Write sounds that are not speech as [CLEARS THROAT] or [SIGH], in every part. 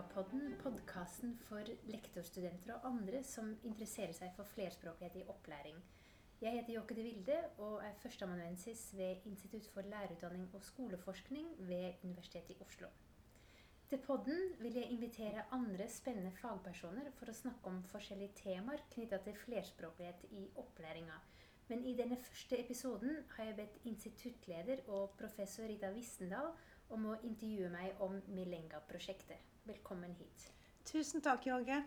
Lengapodden, podkasten for lektorstudenter og andre som interesserer seg for flerspråklighet i opplæring. Jeg heter Jåke de Vilde og er førsteamanuensis ved Institutt for lærerutdanning og skoleforskning ved Universitetet i Oslo. Til podden vil jeg invitere andre spennende fagpersoner for å snakke om forskjellige temaer knytta til flerspråklighet i opplæringa. Men i denne første episoden har jeg bedt instituttleder og professor Rita Wissendal om å intervjue meg om Milenga-prosjektet. Velkommen hit. Tusen takk, Jorge.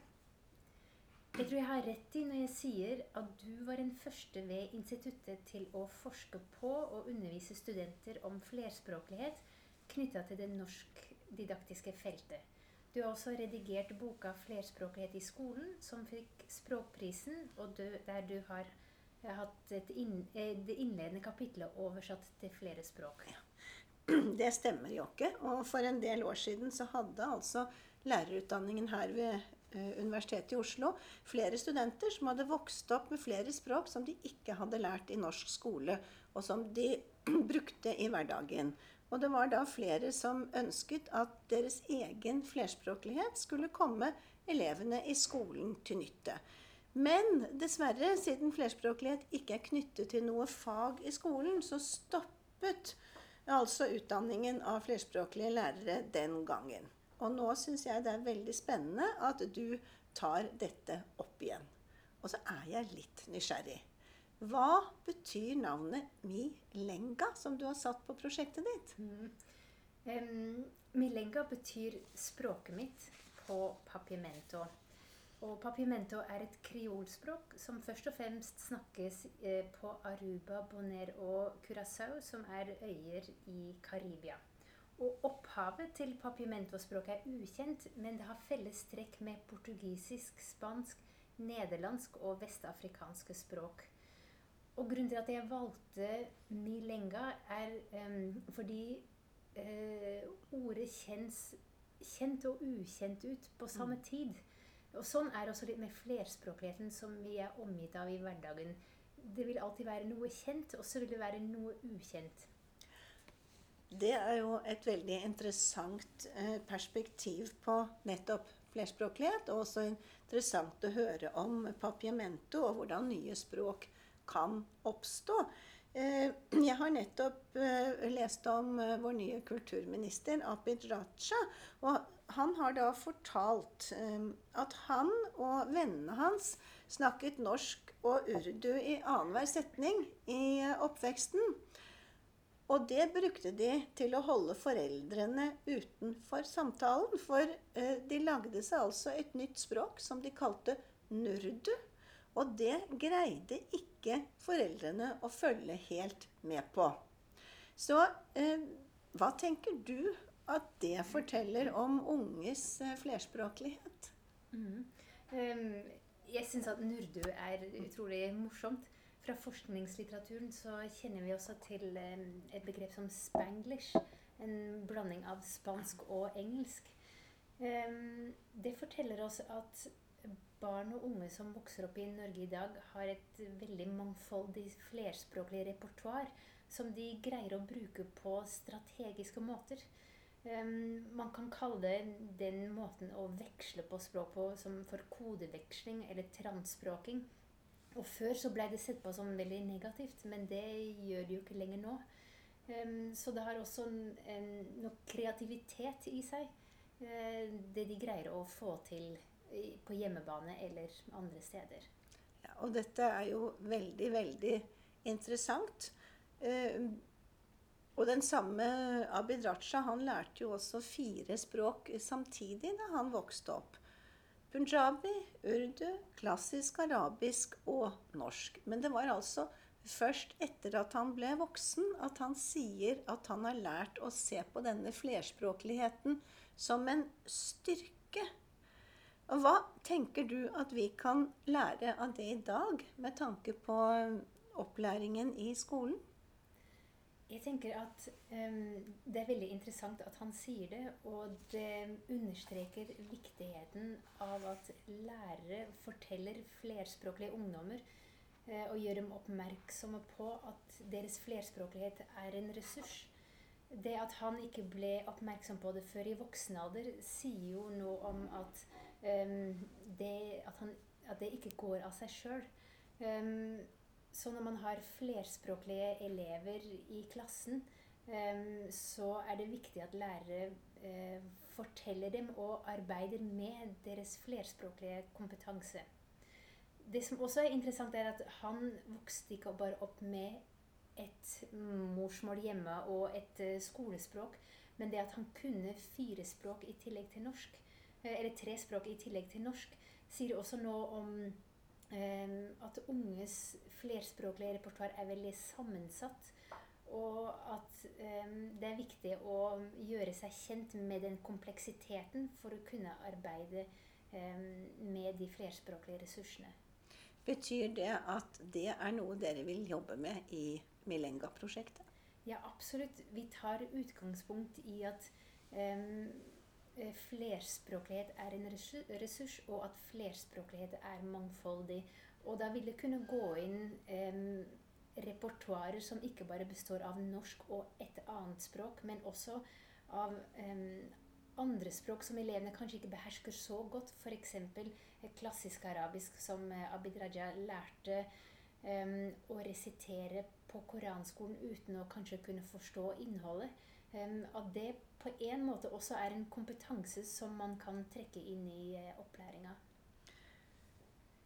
Jeg tror jeg har rett i når jeg sier at du var den første ved instituttet til å forske på og undervise studenter om flerspråklighet knytta til det norsk-didaktiske feltet. Du har også redigert boka 'Flerspråklighet i skolen', som fikk Språkprisen, og der du har hatt inn, eh, det innledende kapitlet oversatt til flere språk. Ja. [CLEARS THROAT] Det stemmer jo ikke. Og for en del år siden så hadde altså lærerutdanningen her ved eh, Universitetet i Oslo flere studenter som hadde vokst opp med flere språk som de ikke hadde lært i norsk skole, og som de [CLEARS THROAT] brukte i hverdagen. Og det var da flere som ønsket at deres egen flerspråklighet skulle komme elevene i skolen til nytte. Men dessverre, siden flerspråklighet ikke er knyttet til noe fag i skolen, så stoppet altså utdanningen av flerspråklige lærere den gangen. Og nå syns jeg det er veldig spennende at du tar dette opp igjen. Og så er jeg litt nysgjerrig. Hva betyr navnet Milenga, som du har satt på prosjektet ditt? Mm. Um, Milenga betyr 'språket mitt' på papimento. Og papimento er et kriolspråk som først og fremst snakkes eh, på Aruba, Bonaire og Curaçao, som er øyer i Karibia. Og opphavet til papimento-språket er ukjent, men det har felles trekk med portugisisk, spansk, nederlandsk og vestafrikanske språk. Og grunnen til at jeg valgte milenga, er um, fordi uh, ordet kjennes kjent og ukjent ut på samme mm. tid. Og Sånn er også litt med flerspråkligheten som vi er omgitt av i hverdagen. Det vil alltid være noe kjent, og så vil det være noe ukjent. Det er jo et veldig interessant eh, perspektiv på nettopp flerspråklighet. Og også interessant å høre om papiamento og hvordan nye språk kan oppstå. Eh, jeg har nettopp eh, lest om vår nye kulturminister, Abid Raja. Og han har da fortalt at han og vennene hans snakket norsk og urdu i annenhver setning i oppveksten. Og det brukte de til å holde foreldrene utenfor samtalen. For de lagde seg altså et nytt språk som de kalte nurdu. Og det greide ikke foreldrene å følge helt med på. Så eh, hva tenker du at det forteller om unges eh, flerspråklighet. Mm. Um, jeg syns at nurdu er utrolig morsomt. Fra forskningslitteraturen så kjenner vi også til um, et begrep som spanglish. En blanding av spansk og engelsk. Um, det forteller oss at barn og unge som vokser opp i Norge i dag, har et veldig mangfoldig flerspråklig repertoar som de greier å bruke på strategiske måter. Man kan kalle det den måten å veksle på språk på som for kodeveksling eller transspråking. Og før så ble det sett på som veldig negativt, men det gjør det jo ikke lenger nå. Så det har også noe kreativitet i seg, uh, det de greier å få til på hjemmebane eller andre steder. Ja, og dette er jo veldig, veldig interessant. Eh, og den samme Abid Raja han lærte jo også fire språk samtidig da han vokste opp. Punjabi, urdu, klassisk arabisk og norsk. Men det var altså først etter at han ble voksen, at han sier at han har lært å se på denne flerspråkligheten som en styrke. Og hva tenker du at vi kan lære av det i dag, med tanke på opplæringen i skolen? Jeg tenker at um, det er veldig interessant at han sier det, og det understreker viktigheten av at lærere forteller flerspråklige ungdommer uh, og gjør dem oppmerksomme på at deres flerspråklighet er en ressurs. det at han ikke ble oppmerksom på det før i voksen alder, sier jo noe om at, um, det, at, han, at det ikke går av seg sjøl. Um, så når man har flerspråklige elever i klassen, um, så er det viktig at lærere uh, forteller dem og arbeider med deres flerspråklige kompetanse. Det som også er interessant, er at han vokste ikke bare opp med et morsmål hjemme og et uh, skolespråk, men det at han kunne fire språk i tillegg til norsk, eller tre språk i tillegg til norsk, sier også noe om um, at unges flerspråklige repertoar er veldig sammensatt. Og at um, det er viktig å gjøre seg kjent med den kompleksiteten for å kunne arbeide um, med de flerspråklige ressursene. Betyr det at det er noe dere vil jobbe med i Milenga-prosjektet? Ja, absolutt. Vi tar utgangspunkt i at um, flerspråklighet er en ressurs, og at flerspråklighet er mangfoldig. Og da vil det kunne gå inn eh, repertoarer som ikke bare består av norsk og et annet språk, men også av eh, andre språk som elevene kanskje ikke behersker så godt. F.eks. klassisk arabisk, som eh, Abid Raja lærte um, å resitere på koranskolen uten å kanskje kunne forstå innholdet. Um, at det på en måte også er en kompetanse som man kan trekke inn i uh, opplæringa.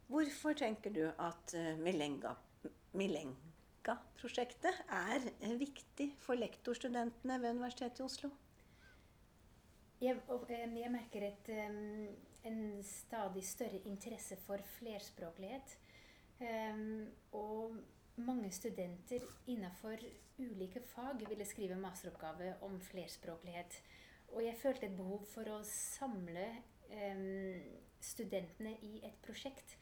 Hvorfor tenker du at uh, Milenga, Milenga-prosjektet er uh, viktig for lektorstudentene ved Universitetet i Oslo? Jeg, jeg merker et, en stadig større interesse for flerspråklighet. og mange studenter innenfor ulike fag ville skrive masteroppgave om flerspråklighet. Og jeg følte et behov for å samle studentene i et prosjekt.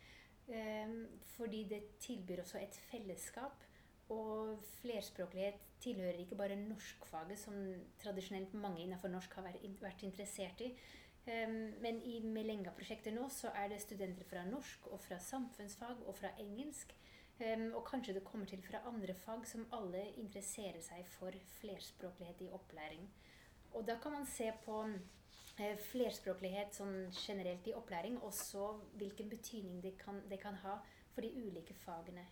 fordi det tilbyr også et fellesskap. Og flerspråklighet tilhører ikke bare norskfaget, som tradisjonelt mange innenfor norsk har vært interessert i. Men i Melenga-prosjektet nå så er det studenter fra norsk og fra samfunnsfag og fra engelsk. Og kanskje det kommer til fra andre fag som alle interesserer seg for flerspråklighet i opplæring. Og da kan man se på eh, flerspråklighet sånn generelt i opplæring, og så hvilken betydning det kan, det kan ha for de ulike fagene.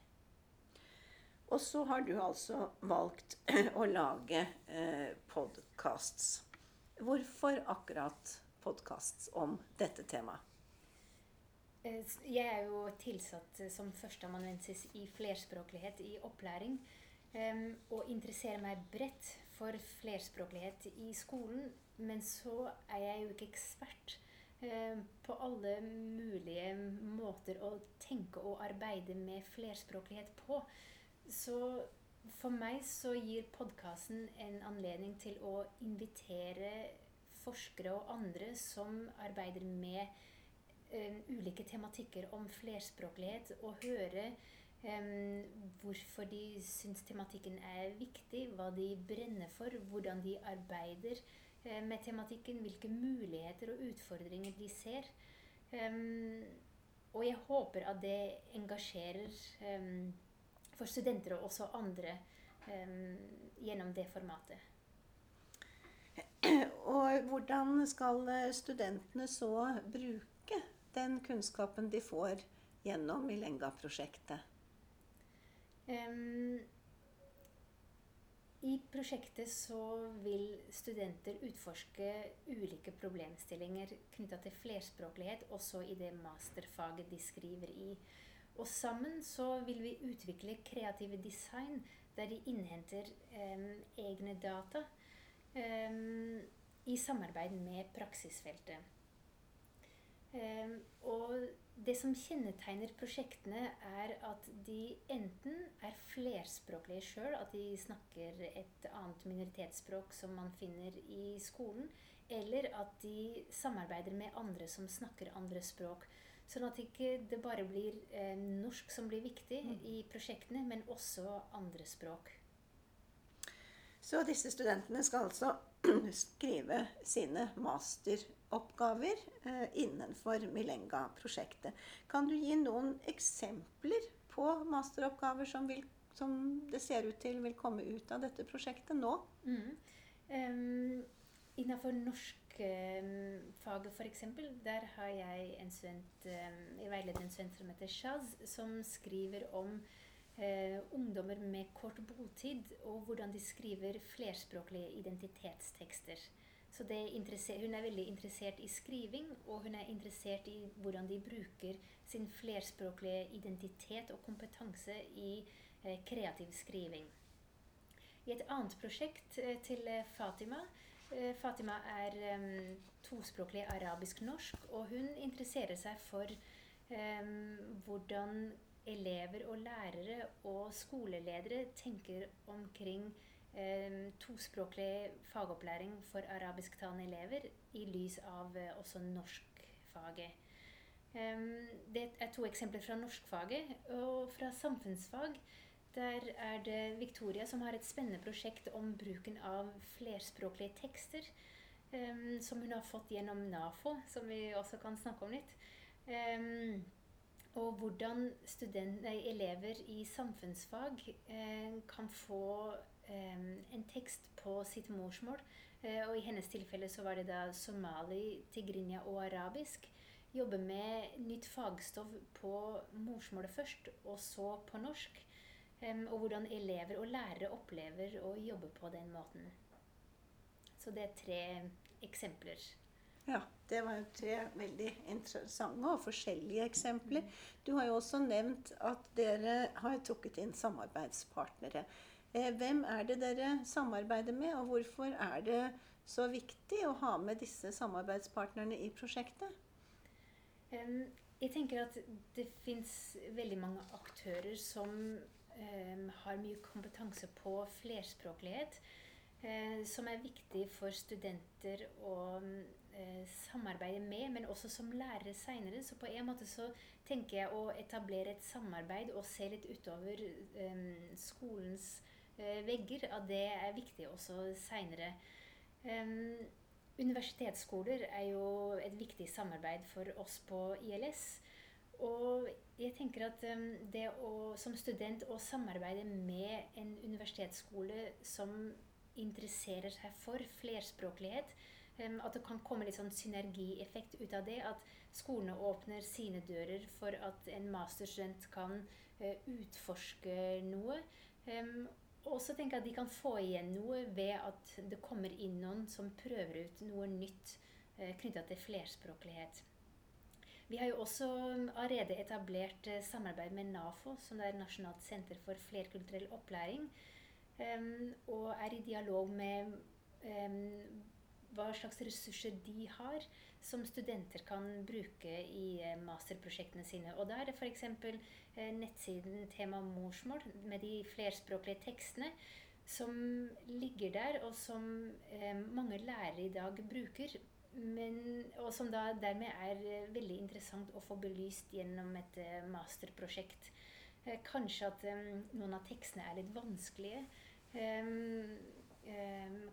Og så har du altså valgt [CLEARS THROAT] å lage eh, podkasts. Hvorfor akkurat podkasts om dette temaet? Eh, jeg er jo tilsatt eh, som førsteamanuensis i flerspråklighet i opplæring. Og interesserer meg bredt for flerspråklighet i skolen. Men så er jeg jo ikke ekspert på alle mulige måter å tenke og arbeide med flerspråklighet på. Så for meg så gir podkasten en anledning til å invitere forskere og andre som arbeider med ulike tematikker om flerspråklighet, og høre um, hvorfor de syns tematikken er viktig, hva de brenner for, hvordan de arbeider uh, med tematikken, hvilke muligheter og utfordringer de ser. Og jeg håper at det engasjerer for studenter og også andre gjennom det formatet. [CLEARS THROAT] Og hvordan skal studentene så bruke den kunnskapen de får gjennom Milenga-prosjektet? Um, I prosjektet så vil studenter utforske ulike problemstillinger knytta til flerspråklighet, også i det masterfaget de skriver i. Og sammen så vil vi utvikle kreative design der de innhenter um, egne data um, i samarbeid med praksisfeltet. Um, og det som kjennetegner prosjektene, er at de enten er flerspråklige sjøl, at de snakker et annet minoritetsspråk som man finner i skolen, eller at de samarbeider med andre som snakker andre språk. Sånn at ikke det bare blir eh, norsk som blir viktig mm. i prosjektene, men også andre språk. Så disse studentene skal altså [CLEARS THROAT] skrive sine masteroppgaver eh, innenfor Milenga-prosjektet. Kan du gi noen eksempler på masteroppgaver som, vil, som, det ser ut til vil komme ut av dette prosjektet nå? Mm. Um, Innenfor norskfaget um, f.eks., der har jeg en student, um, jeg veileder en student som heter Shaz, som skriver om uh, ungdommer med kort botid, og hvordan de skriver flerspråklige identitetstekster. Så hun er veldig interessert i skriving, og hun er interessert i hvordan de bruker sin flerspråklige identitet og kompetanse i eh, kreativ skriving. I et annet prosjekt eh, til eh, Fatima eh, Fatima er um, tospråklig arabisk-norsk, og hun interesserer seg for um, hvordan elever og lærere og skoleledere tenker omkring tospråklig fagopplæring for arabisktalende elever i lys av eh, også norskfaget. Eh, det er to eksempler fra norskfaget. Og fra samfunnsfag der er det Victoria som har et spennende prosjekt om bruken av flerspråklige tekster. Um, som hun har fått gjennom NAFO, som vi også kan snakke om litt. Og hvordan elever i samfunnsfag eh, kan få en tekst på sitt morsmål. Eh, og i hennes tilfelle så var det da somali, tigrinja og arabisk. Jobbe med nytt fagstoff på morsmålet først, og så på norsk. Og hvordan elever og lærere opplever å jobbe på den måten. Så det er tre eksempler. Ja, det var jo tre veldig interessante og forskjellige eksempler. Du har jo også nevnt at dere har trukket inn samarbeidspartnere. Eh, hvem er det dere samarbeider med, og hvorfor er det så viktig å ha med disse samarbeidspartnerne i prosjektet? Jeg tenker at det fins veldig mange aktører som har mye kompetanse på flerspråklighet. Uh, som er viktig for studenter å uh, samarbeide med, men også som lærere seinere. Så på en måte så tenker jeg å etablere et samarbeid og se litt utover skolens Eh, vegger, at det er viktig også seinere. Universitetsskoler er jo et viktig samarbeid for oss på ILS. Og jeg tenker at det å, som student å samarbeide med en universitetsskole som interesserer seg for flerspråklighet, at det kan komme litt sånn synergieffekt ut av det. At skolene åpner sine dører for at en masterstudent kan uh, utforske noe. Um, og tenker jeg at de kan få igjen noe ved at det kommer inn noen som prøver ut noe nytt eh, knytta til flerspråklighet. Vi har jo også allerede etablert eh, samarbeid med NAFO, som er Nasjonalt senter for flerkulturell opplæring, um, og er i dialog med um, hva slags ressurser de har som studenter kan bruke i eh, masterprosjektene sine. Og da er det f.eks. Eh, nettsiden Tema morsmål med de flerspråklige tekstene som ligger der, og som eh, mange lærere i dag bruker. Men, og som da dermed er veldig interessant å få belyst gjennom et masterprosjekt. Kanskje at noen av tekstene er litt vanskelige.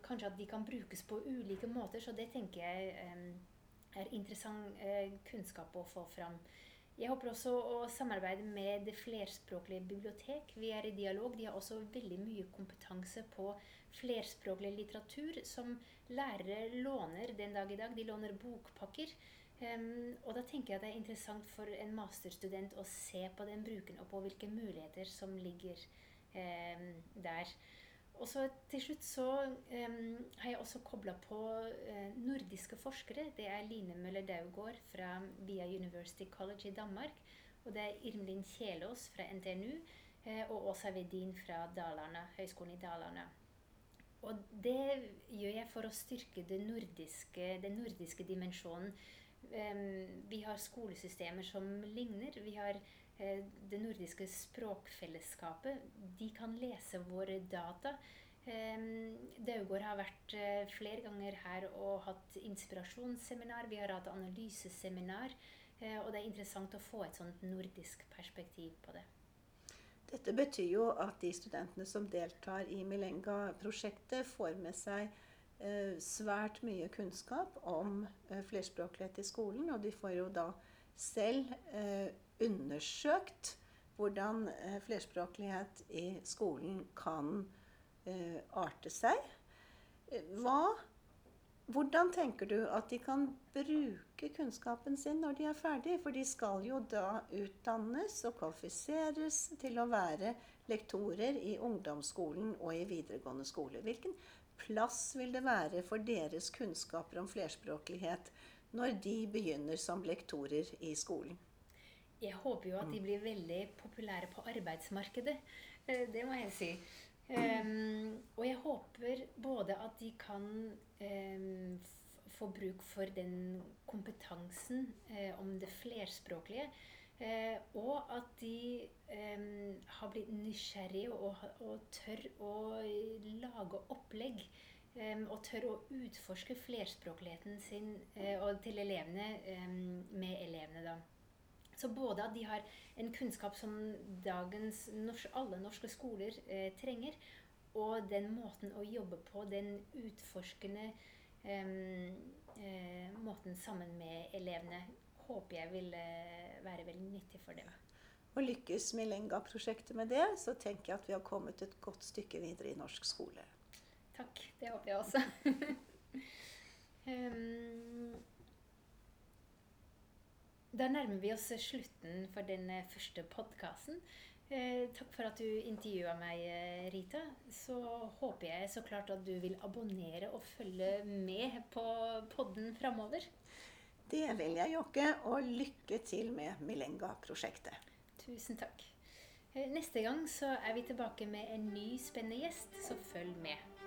kanskje at de kan brukes på ulike måter, så det tenker jeg er interessant kunnskap å få fram. Jeg håper også å samarbeide med det flerspråklige bibliotek. Vi er i dialog. De har også veldig mye kompetanse på flerspråklig litteratur som lærere låner den dag i dag. De låner bokpakker. Um, og da tenker jeg det er interessant for en masterstudent å se på den bruken og på hvilke muligheter som ligger um, der. Og så til slutt så um, har jeg også kobla på uh, nordiske forskere. Det er Line Møller Daugård fra Via University College i Danmark. Og det er Irmlin Kjelås fra NTNU uh, og Åsa Vedin fra Dalarna, Høgskolen i Dalarna. Og det gjør jeg for å styrke nordiske, den nordiske dimensjonen. Um, vi har skolesystemer som ligner. Vi har Eh, det nordiske språkfellesskapet. De kan lese våre data. Daugård har vært eh, flere ganger her og hatt inspirasjonsseminar. Vi har hatt analyseseminar. Eh, og det er interessant å få et sånt nordisk perspektiv på det. Dette betyr jo at de studentene som deltar i Milenga-prosjektet, får med seg svært mye kunnskap om flerspråklighet i skolen. Og de får jo da selv undersøkt hvordan eh, flerspråklighet i skolen kan eh, arte seg. Hva hvordan tenker du at de kan bruke kunnskapen sin når de er ferdig? For de skal jo da utdannes og kvalifiseres til å være lektorer i ungdomsskolen og i videregående skole. Hvilken plass vil det være for deres kunnskaper om flerspråklighet når de begynner som lektorer i skolen? Jeg håper jo at de blir veldig populære på arbeidsmarkedet. Eh, det må jeg si. Um, og jeg håper både at de kan um, få bruk for den kompetansen uh, om det flerspråklige, uh, og at de um, har blitt nysgjerrige og, og, tør å lage opplegg. og tør å utforske flerspråkligheten sin uh, og til elevene med elevene, da. Så både at de har en kunnskap som dagens alle norske skoler eh, trenger, og den måten å jobbe på, den utforskende eh, eh, måten sammen med elevene, håper jeg vil eh, være veldig nyttig for dem. Og lykkes Milenga-prosjektet med det, så tenker jeg at vi har kommet et godt stykke videre i norsk skole. Takk. Det håper jeg også. um, [LAUGHS] Da nærmer vi oss slutten for den eh, første podkasten. Eh, takk for at du intervjua meg, eh, Rita. Så håper jeg så klart at du vil abonnere og følge med på podden framover. Det vil jeg, Jokke. Og lykke til med Milenga-prosjektet. Tusen takk. Neste gang så er vi tilbake med en ny spennende gjest, så følg med.